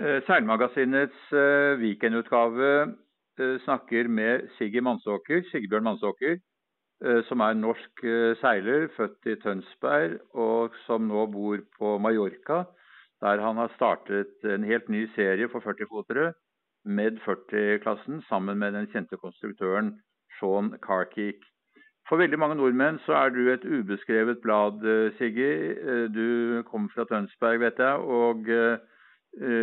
Eh, Seilmagasinets eh, weekendutgave eh, snakker med Sigge Mansåker, Sigbjørn Mansåker, som er norsk seiler, født i Tønsberg, og som nå bor på Mallorca, der han har startet en helt ny serie for 40-fotere, Med 40-klassen, sammen med den kjente konstruktøren Sean Carkeek. For veldig mange nordmenn så er du et ubeskrevet blad, Siggy. Du kommer fra Tønsberg, vet jeg. og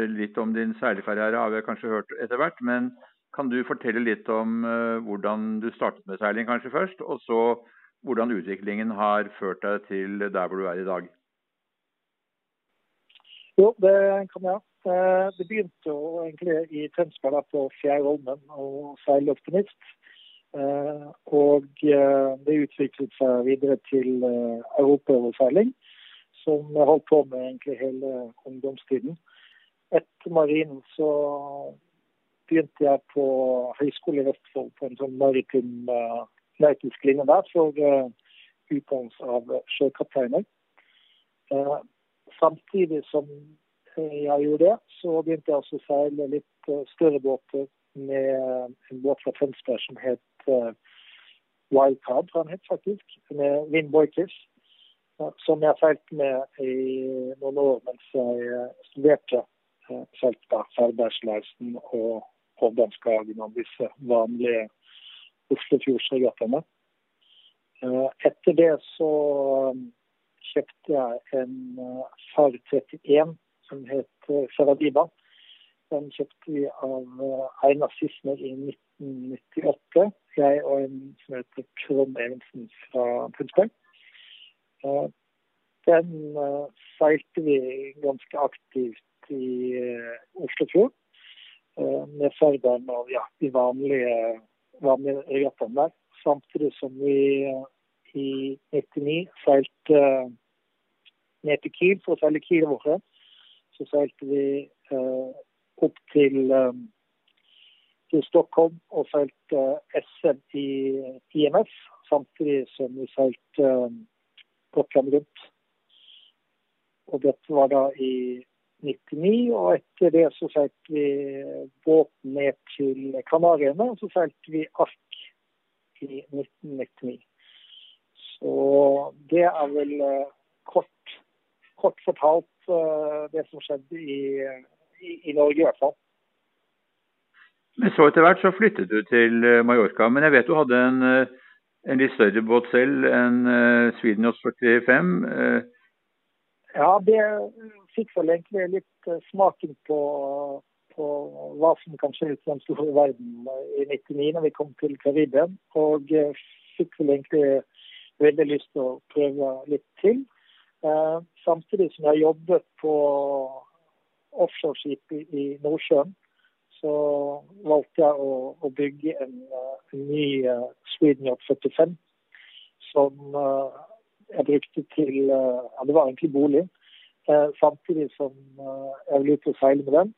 litt om din seilkarriere har vi kanskje hørt etter hvert, men kan du fortelle litt om uh, hvordan du startet med seiling kanskje først, og så hvordan utviklingen har ført deg til der hvor du er i dag? Jo, det kan jeg. Uh, det begynte jo egentlig i Tønsberg på Fjærholmen og seiloptimist. Uh, og det utviklet seg videre til europaoverseiling, som jeg holdt på med egentlig hele ungdomstiden. Etter marinen så begynte jeg på Høgskolen i Vestfold på en sånn maritim uh, nautisk linje der for uh, utdannelse av sjøkapteiner. Uh, samtidig som jeg gjorde det, så begynte jeg også å seile litt uh, større båter med en båt fra Tønsberg som het uh, Wildcard, han het faktisk, med Wind Boykers. Som jeg seilte med i noen år mens jeg studerte Saltberg, Færbergslausen og Hovdanskagen og disse vanlige Oslofjordsregattaene. Eh, etter det så um, kjøpte jeg en eh, Far 31 som het Saradiba. Den kjøpte vi av eh, Einar Sissener i 1998. Jeg og en som heter Trond Evensen fra Tønsberg. Den seilte vi ganske aktivt i uh, Oslofjord. Uh, med Ferderen og ja, de vanlige, vanlige regattaene der. Samtidig som vi uh, i 99 seilte ned til Kiel for å seile Kiel våre. Så seilte vi opp til, til Stockholm og seilte SM i IMF, samtidig som vi seilte Gotland rundt. Og dette var da i 99, og etter det så seilte vi båten ned til Kanariøyene, og så seilte vi Ark i 1999. Så det er vel eh, kort, kort fortalt uh, det som skjedde i, i, i, Norge, i hvert fall. Men så etter hvert så flyttet du til eh, Mallorca. Men jeg vet du hadde en, en litt større båt selv, en Sweden 45. Uh, ja, det fikk vel egentlig litt eh, smaken på, på hva som kan skje ute i den store verden i 99 når vi kom til Karibia. Og eh, fikk vel egentlig veldig lyst til å prøve litt til. Eh, samtidig som jeg jobbet på offshoreskip i, Nordsjøen, så valgte jeg å, å bygge en, en ny Sweden Yacht 45 som jeg brukte til Ja, det var egentlig bolig. Eh, samtidig som eh, jeg ville ut og seile med den.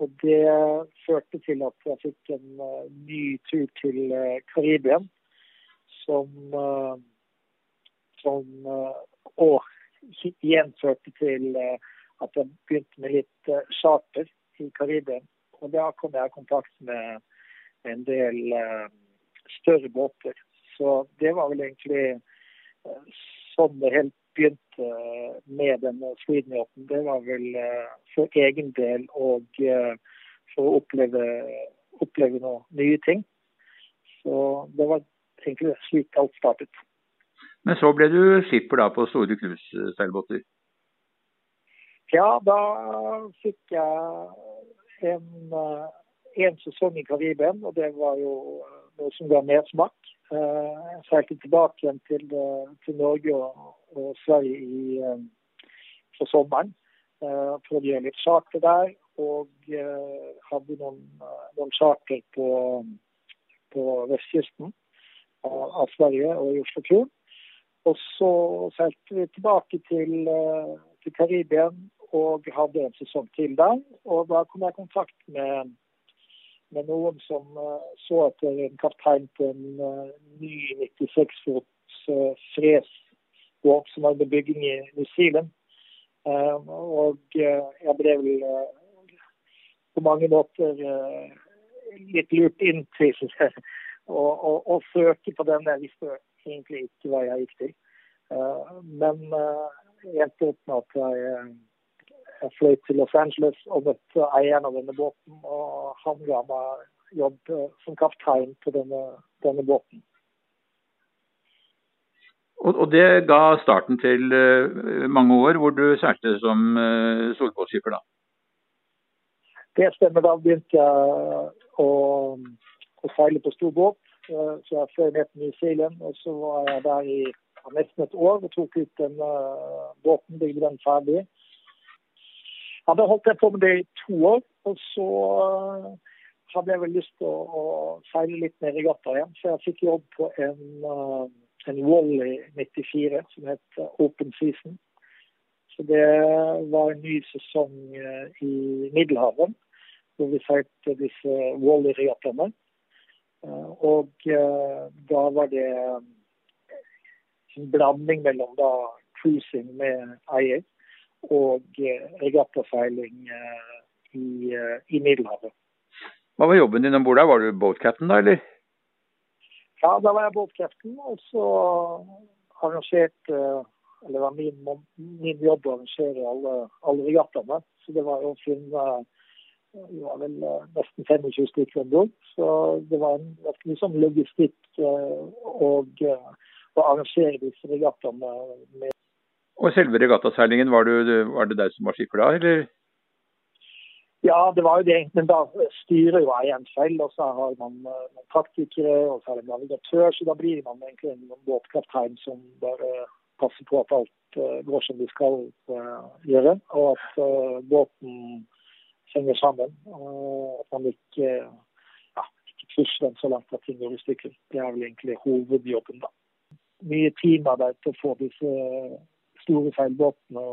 Og det førte til at jeg fikk en uh, ny tur til Karibia, som, som Og igjen førte til at jeg begynte med litt charter i Karibia. Og da kom jeg i kontakt med en del større båter. Så det var vel egentlig sånn det helt begynte med denne Sweden-yachten, det var vel eh, for egen del og eh, for å oppleve, oppleve noen nye ting. Så det var egentlig slik alt startet. Men så ble du skipper da på store cruiseseilbåter? Ja, da fikk jeg en, eh, en sesong i Karibia, og det var jo noe som ga mersmak. Jeg seilte tilbake igjen til, til Norge og Sverige i, eh, for sommeren. Eh, for å gjøre litt charter der. Og eh, hadde noen, noen charter på, på vestkysten av Sverige og i Oslofjorden. Og så seilte vi tilbake til, til Karibia og hadde en sesong til der. Og da kom jeg i kontakt med, med noen som så etter en kaptein på en ny 96 fots Fres båt som under bygging i New Zealand. Eh, og eh, jeg ble vel eh, på mange måter litt lurt inn til å søke på den jeg visste egentlig ikke hva jeg gikk til. Men jeg endte opp med at jeg, jeg fløy til Los Angeles og møtte eieren av denne båten. Og han ga meg jobb som kaptein på denne, denne båten. Og, det ga starten til uh, mange år hvor du seilte som uh, solbåtskipper, da? Det stemmer. Da begynte jeg å, å seile på stor båt. Uh, så jeg fløy ned til New Zealand, og så var jeg der i nesten et år og tok ut den båten, bygde den ferdig. Jeg hadde holdt på med det i to år, og så hadde jeg vel lyst til å, å seile litt mer regatta igjen. Så jeg fikk jobb på en en Wally 94 som het Open Season. Så det var en ny sesong eh, i Middelhavet, hvor vi seilte disse Wally-regattaene. Eh, og eh, da var det en blanding mellom da cruising med eier og regattaseiling i, i Middelhavet. Hva var jobben din om bord der? Var du boatcaptain da, eller? Ja, da var jeg båtkreften, og så arrangerte Eller det var min, min jobb å arrangere alle, alle regattaene. Så det var jo finne vi var vel nesten 25 stykker om bord. Så det var en liksom logistikk og å arrangere disse regattaene. Og selve regattaseilingen, var, var det deg som var skipper da, eller? Ja, det var jo det. Men da styrer jo eieren selv, og så har man noen taktikere og så har man navigatør. Så da blir man egentlig en båtkaptein som bare passer på at alt uh, går som de skal uh, gjøre. Og at båten henger sammen. Og at man ikke, ja, pusher den så langt at ting går i stykker. Det er vel egentlig hovedjobben, da. Mye teamarbeid til å få disse store seilbåtene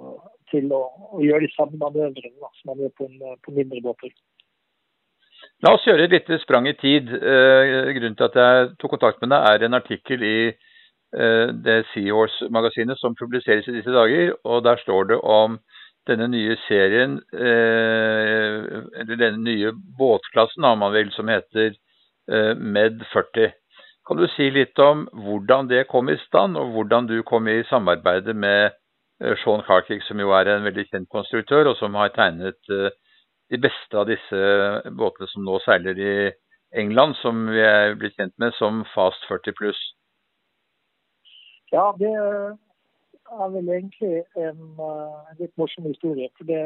til å, å, gjøre de samme manøvrene som man gjør på, en, på mindre båter. La oss gjøre et lite sprang i tid. Eh, grunnen til at jeg tok kontakt med deg, er en artikkel i eh, det Seahorse-magasinet som publiseres i disse dager. og Der står det om denne nye serien, eh, eller denne nye båtklassen, om man vel, som heter eh, Med 40. Kan du si litt om hvordan det kom i stand, og hvordan du kom i samarbeidet med Sean Carkick, som jo er en veldig kjent konstruktør, og som har tegnet eh, de beste av disse båtene som nå seiler i England, som vi er blitt kjent med som Fast 40 pluss. Ja, det er vel egentlig en, eh, litt morsom historie. For det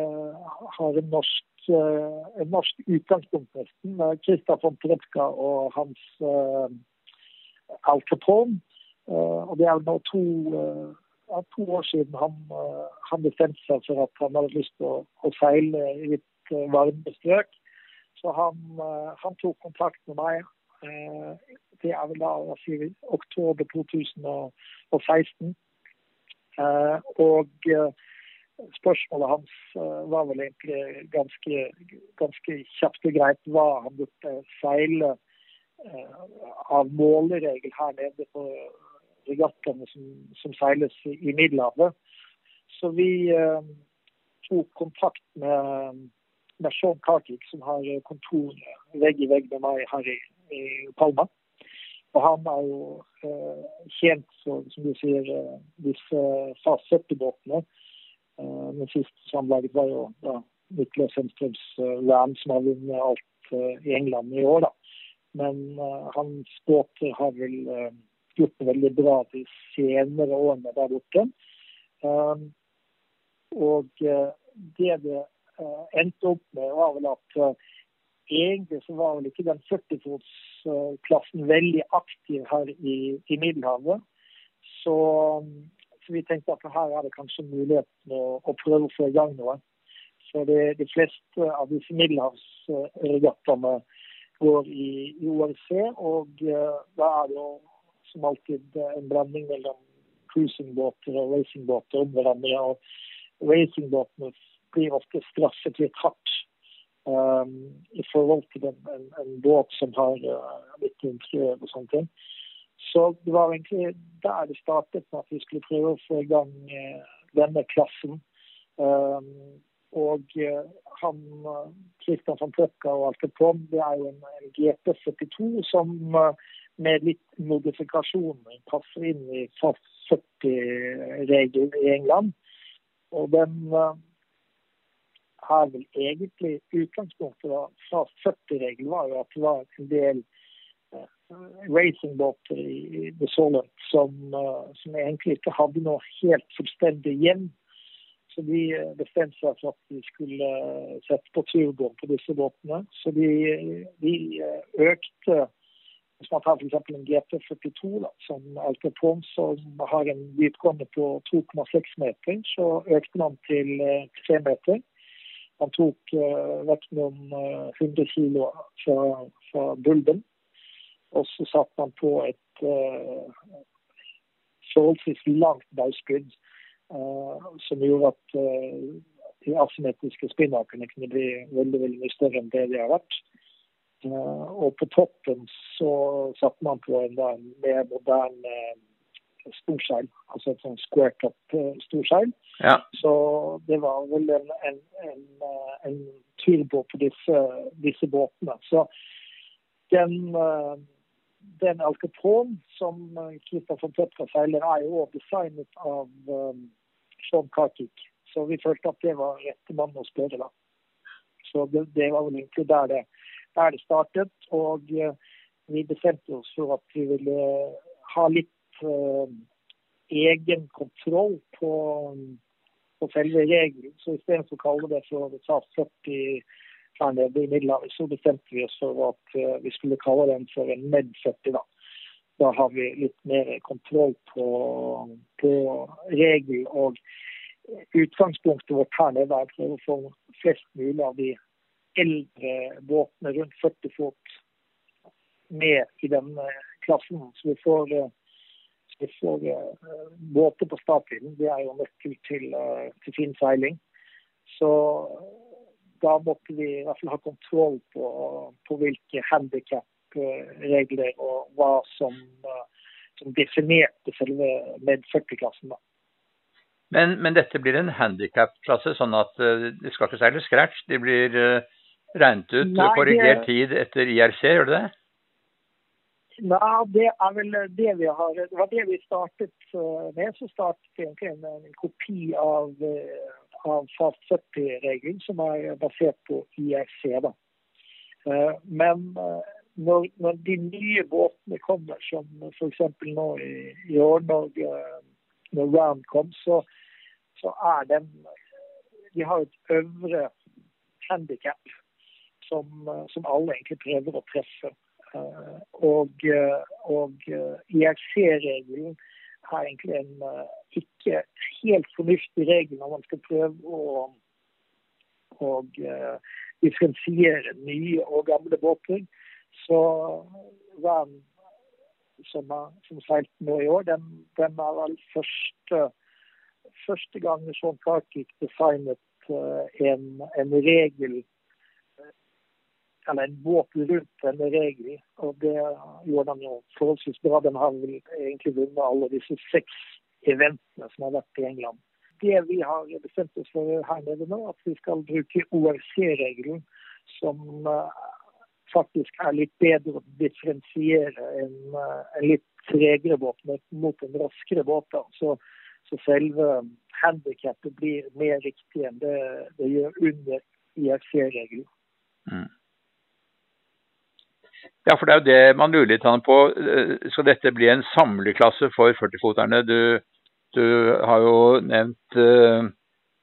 har en norsk, en norsk utgangspunkt, nesten. Kristian von Trepka og hans uh, Al Capone. Uh, og det er nå to uh, to år siden han, eh, han, bestemte seg for at han hadde lyst til å, å seile i litt uh, varme strøk. Så han, uh, han, tok kontakt med meg. Det er vel da sier oktober 2016. og spørsmålet hans var vel egentlig ganske, ganske kjapt og greit hva han burde seile av måleregel her nede på regattaene som, som, seiles i Middelhavet. Så vi eh, tok kontakt med, med Sean Cartick, som har kontor vegg i vegg med meg her i, i Palma. Og han er jo eh, kjent for, som du sier, eh, disse FAS-70-båtene. Eh, den siste samlaget var jo da, Niklas Hemstrøms eh, Ram, som har vunnet alt uh, i England i år. da. Men uh, hans båter har vel gjort det veldig bra de senere årene der borte. Um, og uh, det det uh, endte opp med, var vel at uh, egentlig så var vel ikke den 40-fotsklassen veldig aktiv her i, i Middelhavet. Så, så, vi tenkte at her er det kanskje muligheten å, å prøve å få i gang noe. Så det, de fleste av disse middelhavsregattaene går i, i ORC, og da er det jo som alltid en blanding mellom cruisingbåter og racingbåter om hverandre. og Racingbåtene blir ofte straffet litt hardt um, i forhold til en, en, en båt som har uh, litt interiør og sånne ting. Så det var egentlig der det startet med at vi skulle prøve å få i gang uh, denne klassen. Um, og uh, han Christian van Pløkka og alt det på, det er jo en, en GP72 som med litt modifikasjoner passer inn i fast 40-regelen i England. Og den har vel egentlig utgangspunktet fra 40-regelen var jo at det var en del racingbåter i The Solent som, som, egentlig ikke hadde noe helt fullstendig hjem. Så de bestemte seg for at de skulle sette på turboen på disse båtene. Så de, de økte hvis man tar f.eks. en GP42 da, som Al som har en dypgående på 2,6 meter, så økte man til 3 meter. Man tok uh, vekk noen uh, 100 kilo fra, fra bulben. Og så satt man på et uh, forholdsvis langt bauskudd som gjorde at de asymmetriske spinnakene kunne bli veldig veldig mye større enn det de har vært. Og på toppen så satte man på en, en mer moderne storseil, altså et sånn square top-storseil. Ja. Så det var vel en, en, en, en turbo på disse, disse båtene. Så den den Alcatron som von Tøpka seiler, er jo også designet av um, Sean Cartick. Så vi følte at det var rette mann å spørre, da. Så det, det var vel egentlig der det, der det startet. Og uh, vi bestemte oss for at vi ville ha litt uh, egen kontroll på, på selve regelen. Så istedenfor å kalle det for SAS 40 her nede i Middelhavet, så bestemte vi oss for at uh, vi skulle kalle den for en Med 40. Da. da har vi litt mer kontroll på, på regel. Og utgangspunktet vårt her nede er å få flest mulig av de eldre båtene rundt 40 fot med i denne klassen. Så vi får, så vi får uh, båter på startlinjen. Det er jo nøkkel til, til fin seiling. Så da måtte vi i hvert fall ha kontroll på, på hvilke handikap-regler og hva som, som definerte selve med 40-klassen. Men, men, dette blir en handikap-klasse, sånn at det skal ikke seile scratch? De blir regnet ut Nei, korrigert tid etter IRC, gjør det det? Nei, det er vel det vi har Det var det vi startet med. Så startet vi egentlig en, en kopi av av fast 70-regelen, som er basert på IRC. Da. Eh, men eh, når, når, de nye båtene kommer, som f.eks. nå i, i, år når, eh, når Round kom, så, så, er den De har et øvre handikap som, som alle egentlig prøver å treffe. Og, og IRC-regelen er egentlig en ikke helt fornuftig regel når man skal prøve å uh, differensiere nye og gamle båter. Så Van som, som seilte nå i år, den, den er vel første, første gang Sean Cartick designet uh, en, en regel eller en båt rundt denne regelen. Og det gjorde han jo forholdsvis bra. Den har vel egentlig vunnet alle disse seks eventene som har vært i England. Det vi har bestemt oss for her nede nå, at vi skal bruke ORC-regelen, som uh, faktisk er litt bedre å differensiere enn uh, en litt tregere båt mot en raskere båt. Så, så selve handikappet blir mer riktig enn det det gjør under IFC-regelen. Mm. Ja, for det er jo det man lurer litt på. Eh, skal dette bli en samleklasse for 40-foterne? Du, du, har jo nevnt uh,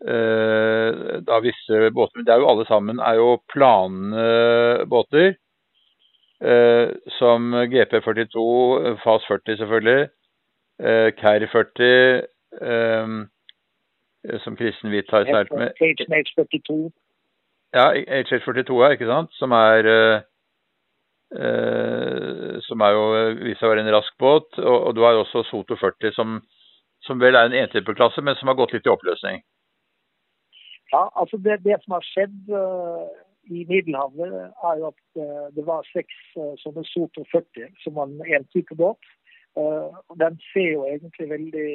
uh, da visse båter, men det er jo alle sammen er jo planbåter. Uh, som GP42, FAS 40 selvfølgelig, uh, Car 40, um, som Kristen Hvitt har seilt med. HH42. Ja, HH42, ja, ikke sant. Som er Eh, som er jo viser seg å være en rask båt. Og, og, du har jo også Soto 40, som, som vel er en entypeklasse, men som har gått litt i oppløsning. Ja, altså det, det som har skjedd uh, i Middelhavet, er jo at uh, det var seks uh, sånne Soto 40 som var en entype båt. Uh, den ser jo egentlig veldig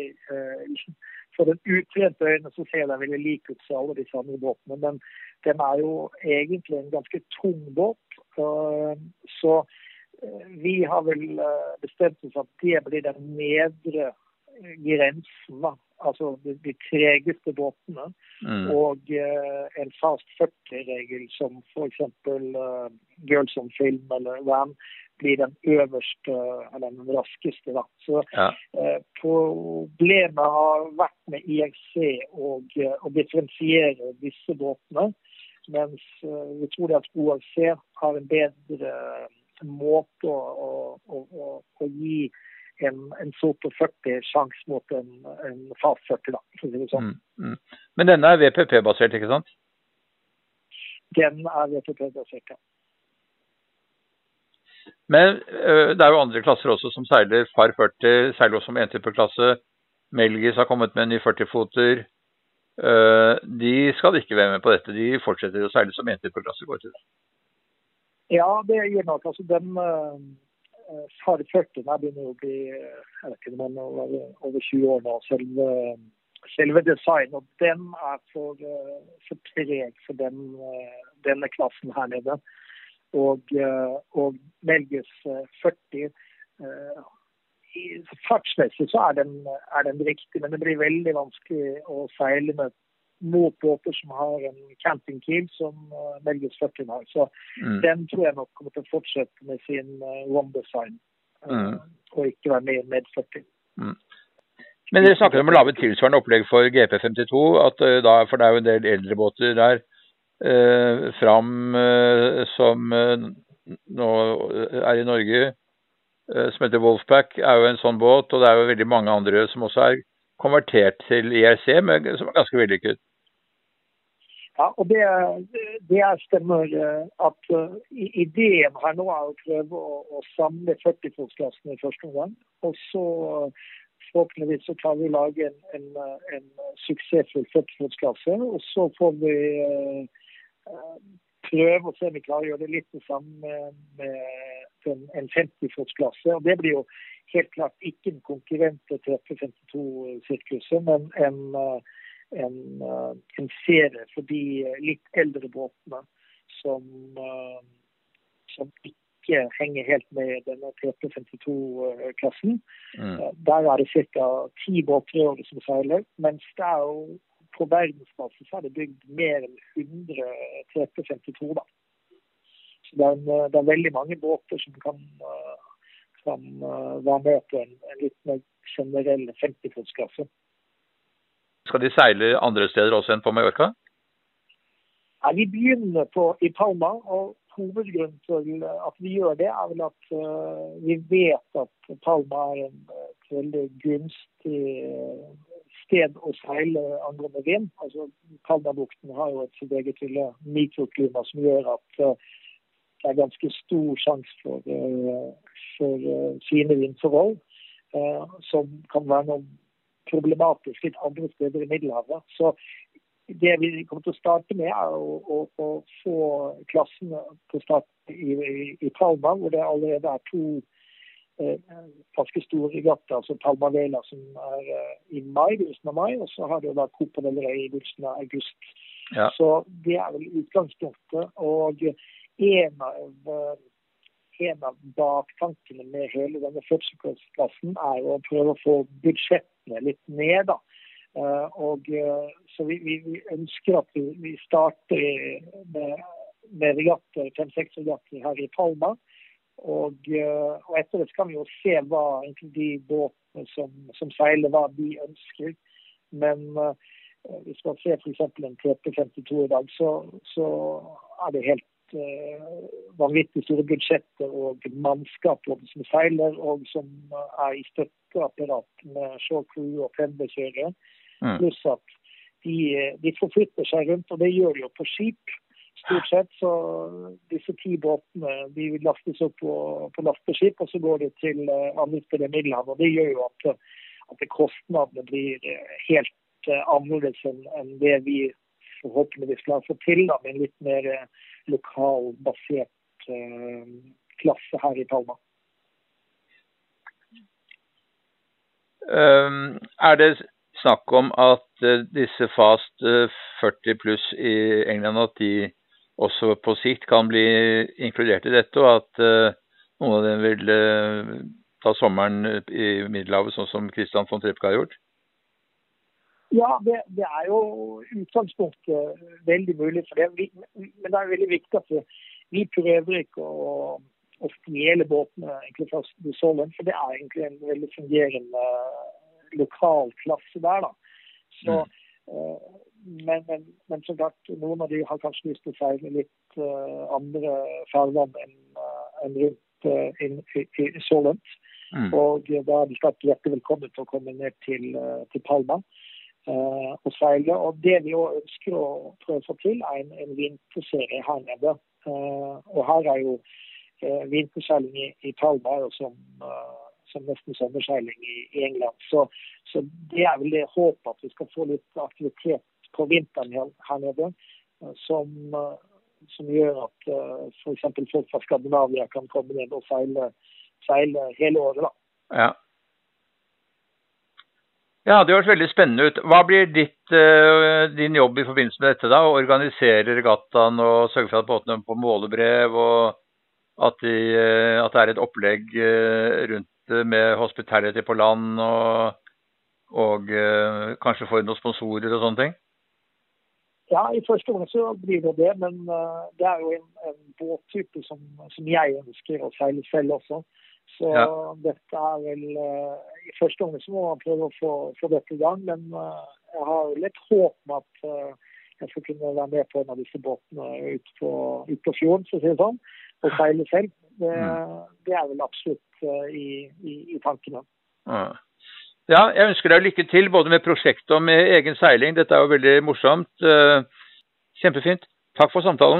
for den utrente øyne så ser den veldig lik ut som alle disse andre båtene. Men den er jo egentlig en ganske tung båt. Så vi har vel bestemt oss at det blir den nedre grensen. da altså de, de tregeste båtene, mm. og uh, en fast 40-regel som f.eks. Uh, Girls on Film eller Van blir den øverste, eller den raskeste. Da. Så ja. uh, Problemet har vært med IRC og uh, å differensiere disse båtene. Mens uh, vi tror at ORC har en bedre måte å, å, å, å gi en, en Soto 40 sjanse mot en, en fast 40, da, for å si det sånn. Mm, mm. Men denne er VPP-basert, ikke sant? Den er VPP-basert, ja. Men øh, det er jo andre klasser også som seiler FAR 40, seiler også med klasse. Melgis har kommet med en ny 40-foter. Uh, de skal ikke være med på dette. De fortsetter å seile som til. Ja, det gjør nok. Altså, den, uh, FAR 40 der begynner å bli jeg vet ikke, man er over 20 år nå. Selve, selve design. Og den er for, for treg for den, denne klassen her nede. Og, og Melges 40 Fartsmessig så er den, er den riktig, men det blir veldig vanskelig å seile med mot båter som har en campingkeel som velges 40 har. Så mm. den tror jeg nok kommer til å fortsette med sin one design, mm. og ikke være med med 40. Mm. Men dere snakker om å lage tilsvarende opplegg for GP52, at, da, for det er jo en del eldre båter der. Uh, fram uh, som nå er i Norge, som heter Wolfpack, er jo en sånn båt. Og det er jo veldig mange andre som også er konvertert til IRC, men som er ganske vellykket. Ja, og det, det stemmer eh, at ideen her nå er å prøve å, å samle 40-fotsklassen i første omgang. Og så forhåpentligvis så klarer vi å lage en, en, en suksessfull 40-fotsklasse. Og så får vi prøve å se om vi klarer å gjøre det litt det samme med, en, en 50-fotsklasse. Og det blir jo helt klart ikke en konkurrent til 352-sirkuset, men en en, eh, en serie for de litt eldre båtene som, eh, som ikke henger helt med i denne 352-klassen. Mm. Eh, der er det ca. ti båter i året som seiler, mens det er jo på verdensbasis er det bygd mer enn 100 352. da. Så det er, en, det er, veldig mange båter som kan, kan være med på en, en litt mer generell 50-fotsklasse. Skal de seile andre steder også enn på Mallorca? Ja, vi begynner på, i Palma. og Hovedgrunnen til at vi gjør det, er vel at uh, vi vet at Palma er en, veldig gunstig sted å seile angående vind. Altså, Palmabukten har jo et sitt eget lille mikroklima som gjør at uh, det er ganske stor sjanse for, uh, for fine vindforhold. som kan være noe problematisk litt andre steder i Middelhavet. Så det vi kommer til å starte med, er å, å, å få klassene til å starte i, i, i, Palma, hvor det allerede er to eh, ganske store regatter, altså Palma Vela, som er eh, i mai, begynnelsen av mai, og så har det da Copa del Rey i begynnelsen av august. Ja. Så det er vel utgangspunktet. Og en av eh, en av baktankene med hele denne fødselsklassen er å prøve å få budsjettene litt ned. da. Og Så vi, vi, vi, ønsker at vi, vi starter med, med regatter, fem-seks regatter her i Palma. Og, uh, og, etter det kan vi jo se hva de båtene som, som seiler, hva de ønsker. Men hvis man ser f.eks. en TP52 i dag, så, så er det helt uh, vanvittig store budsjetter og mannskap som seiler, og som er i støtteapparat med showcrew og pendlerkjørere. Mm. Pluss at de, de forflytter seg rundt, og det gjør de jo på skip. Stort sett så disse ti båtene de lastes opp på, på lasteskip, og så går de til uh, andre steder i Middelhavet. og Det gjør jo at, at kostnadene blir eh, helt uh, annerledes enn, det vi forhåpentligvis klarer å få til da, med en litt mer lokalbasert eh, klasse her i Palma. Um, er det snakk om at disse fast uh, 40 pluss i England at de også på sikt kan bli inkludert i dette, og at uh, noen av dem vil ta sommeren i Middelhavet, sånn som Christian von Trepke har gjort? Ja, det, det, er jo utgangspunktet veldig mulig for det. Men det er veldig viktig at vi, vi prøver ikke å, å stjele båtene egentlig fra Solheim, for det er egentlig en veldig fungerende lokal klasse der. da. Så, mm. Men, men, men som sagt, noen av de har kanskje lyst til å seile litt uh, andre farvann enn uh, en rundt uh, in, i, i Solent. Mm. Og da er de klart hjertelig velkommen til å komme ned til, til Palma og seile. Og det vi òg ønsker å prøve å få til, er en, en vinterserie her nede. og her er jo vinterseiling i, i Palma er jo som som nesten sommerseiling i, i England. Så, så, det er vel det håpet at vi skal få litt aktivitet på vinteren nede. Eh, som, eh, som, gjør at eh, f.eks. folk fra Skandinavia kan komme ned og seile, seile hele året. da. Ja. Ja, Det høres veldig spennende ut. Hva blir ditt, din jobb i forbindelse med dette? da? Å organisere regattaen og sørge for at båtene får målebrev, og at, de, at, det er et opplegg rundt med hospitality på land og, og kanskje få inn noen sponsorer og sånne ting? Ja, i første omgang så blir det det, men uh, det er jo en, en båttype som, som, jeg ønsker å seile selv også. Så ja. dette er vel uh, I første omgang så må man prøve å få, få dette i gang, men jeg har litt håp om at jeg skal kunne være med på en av disse båtene ut på, ut på fjorden, for å si det sånn, og seile selv. Det, mm. det er vel absolutt i, i, i, tankene. Ja. Jeg ønsker deg lykke til både med prosjektet og med egen seiling. Dette er jo veldig morsomt. Uh, kjempefint. Takk for samtalen.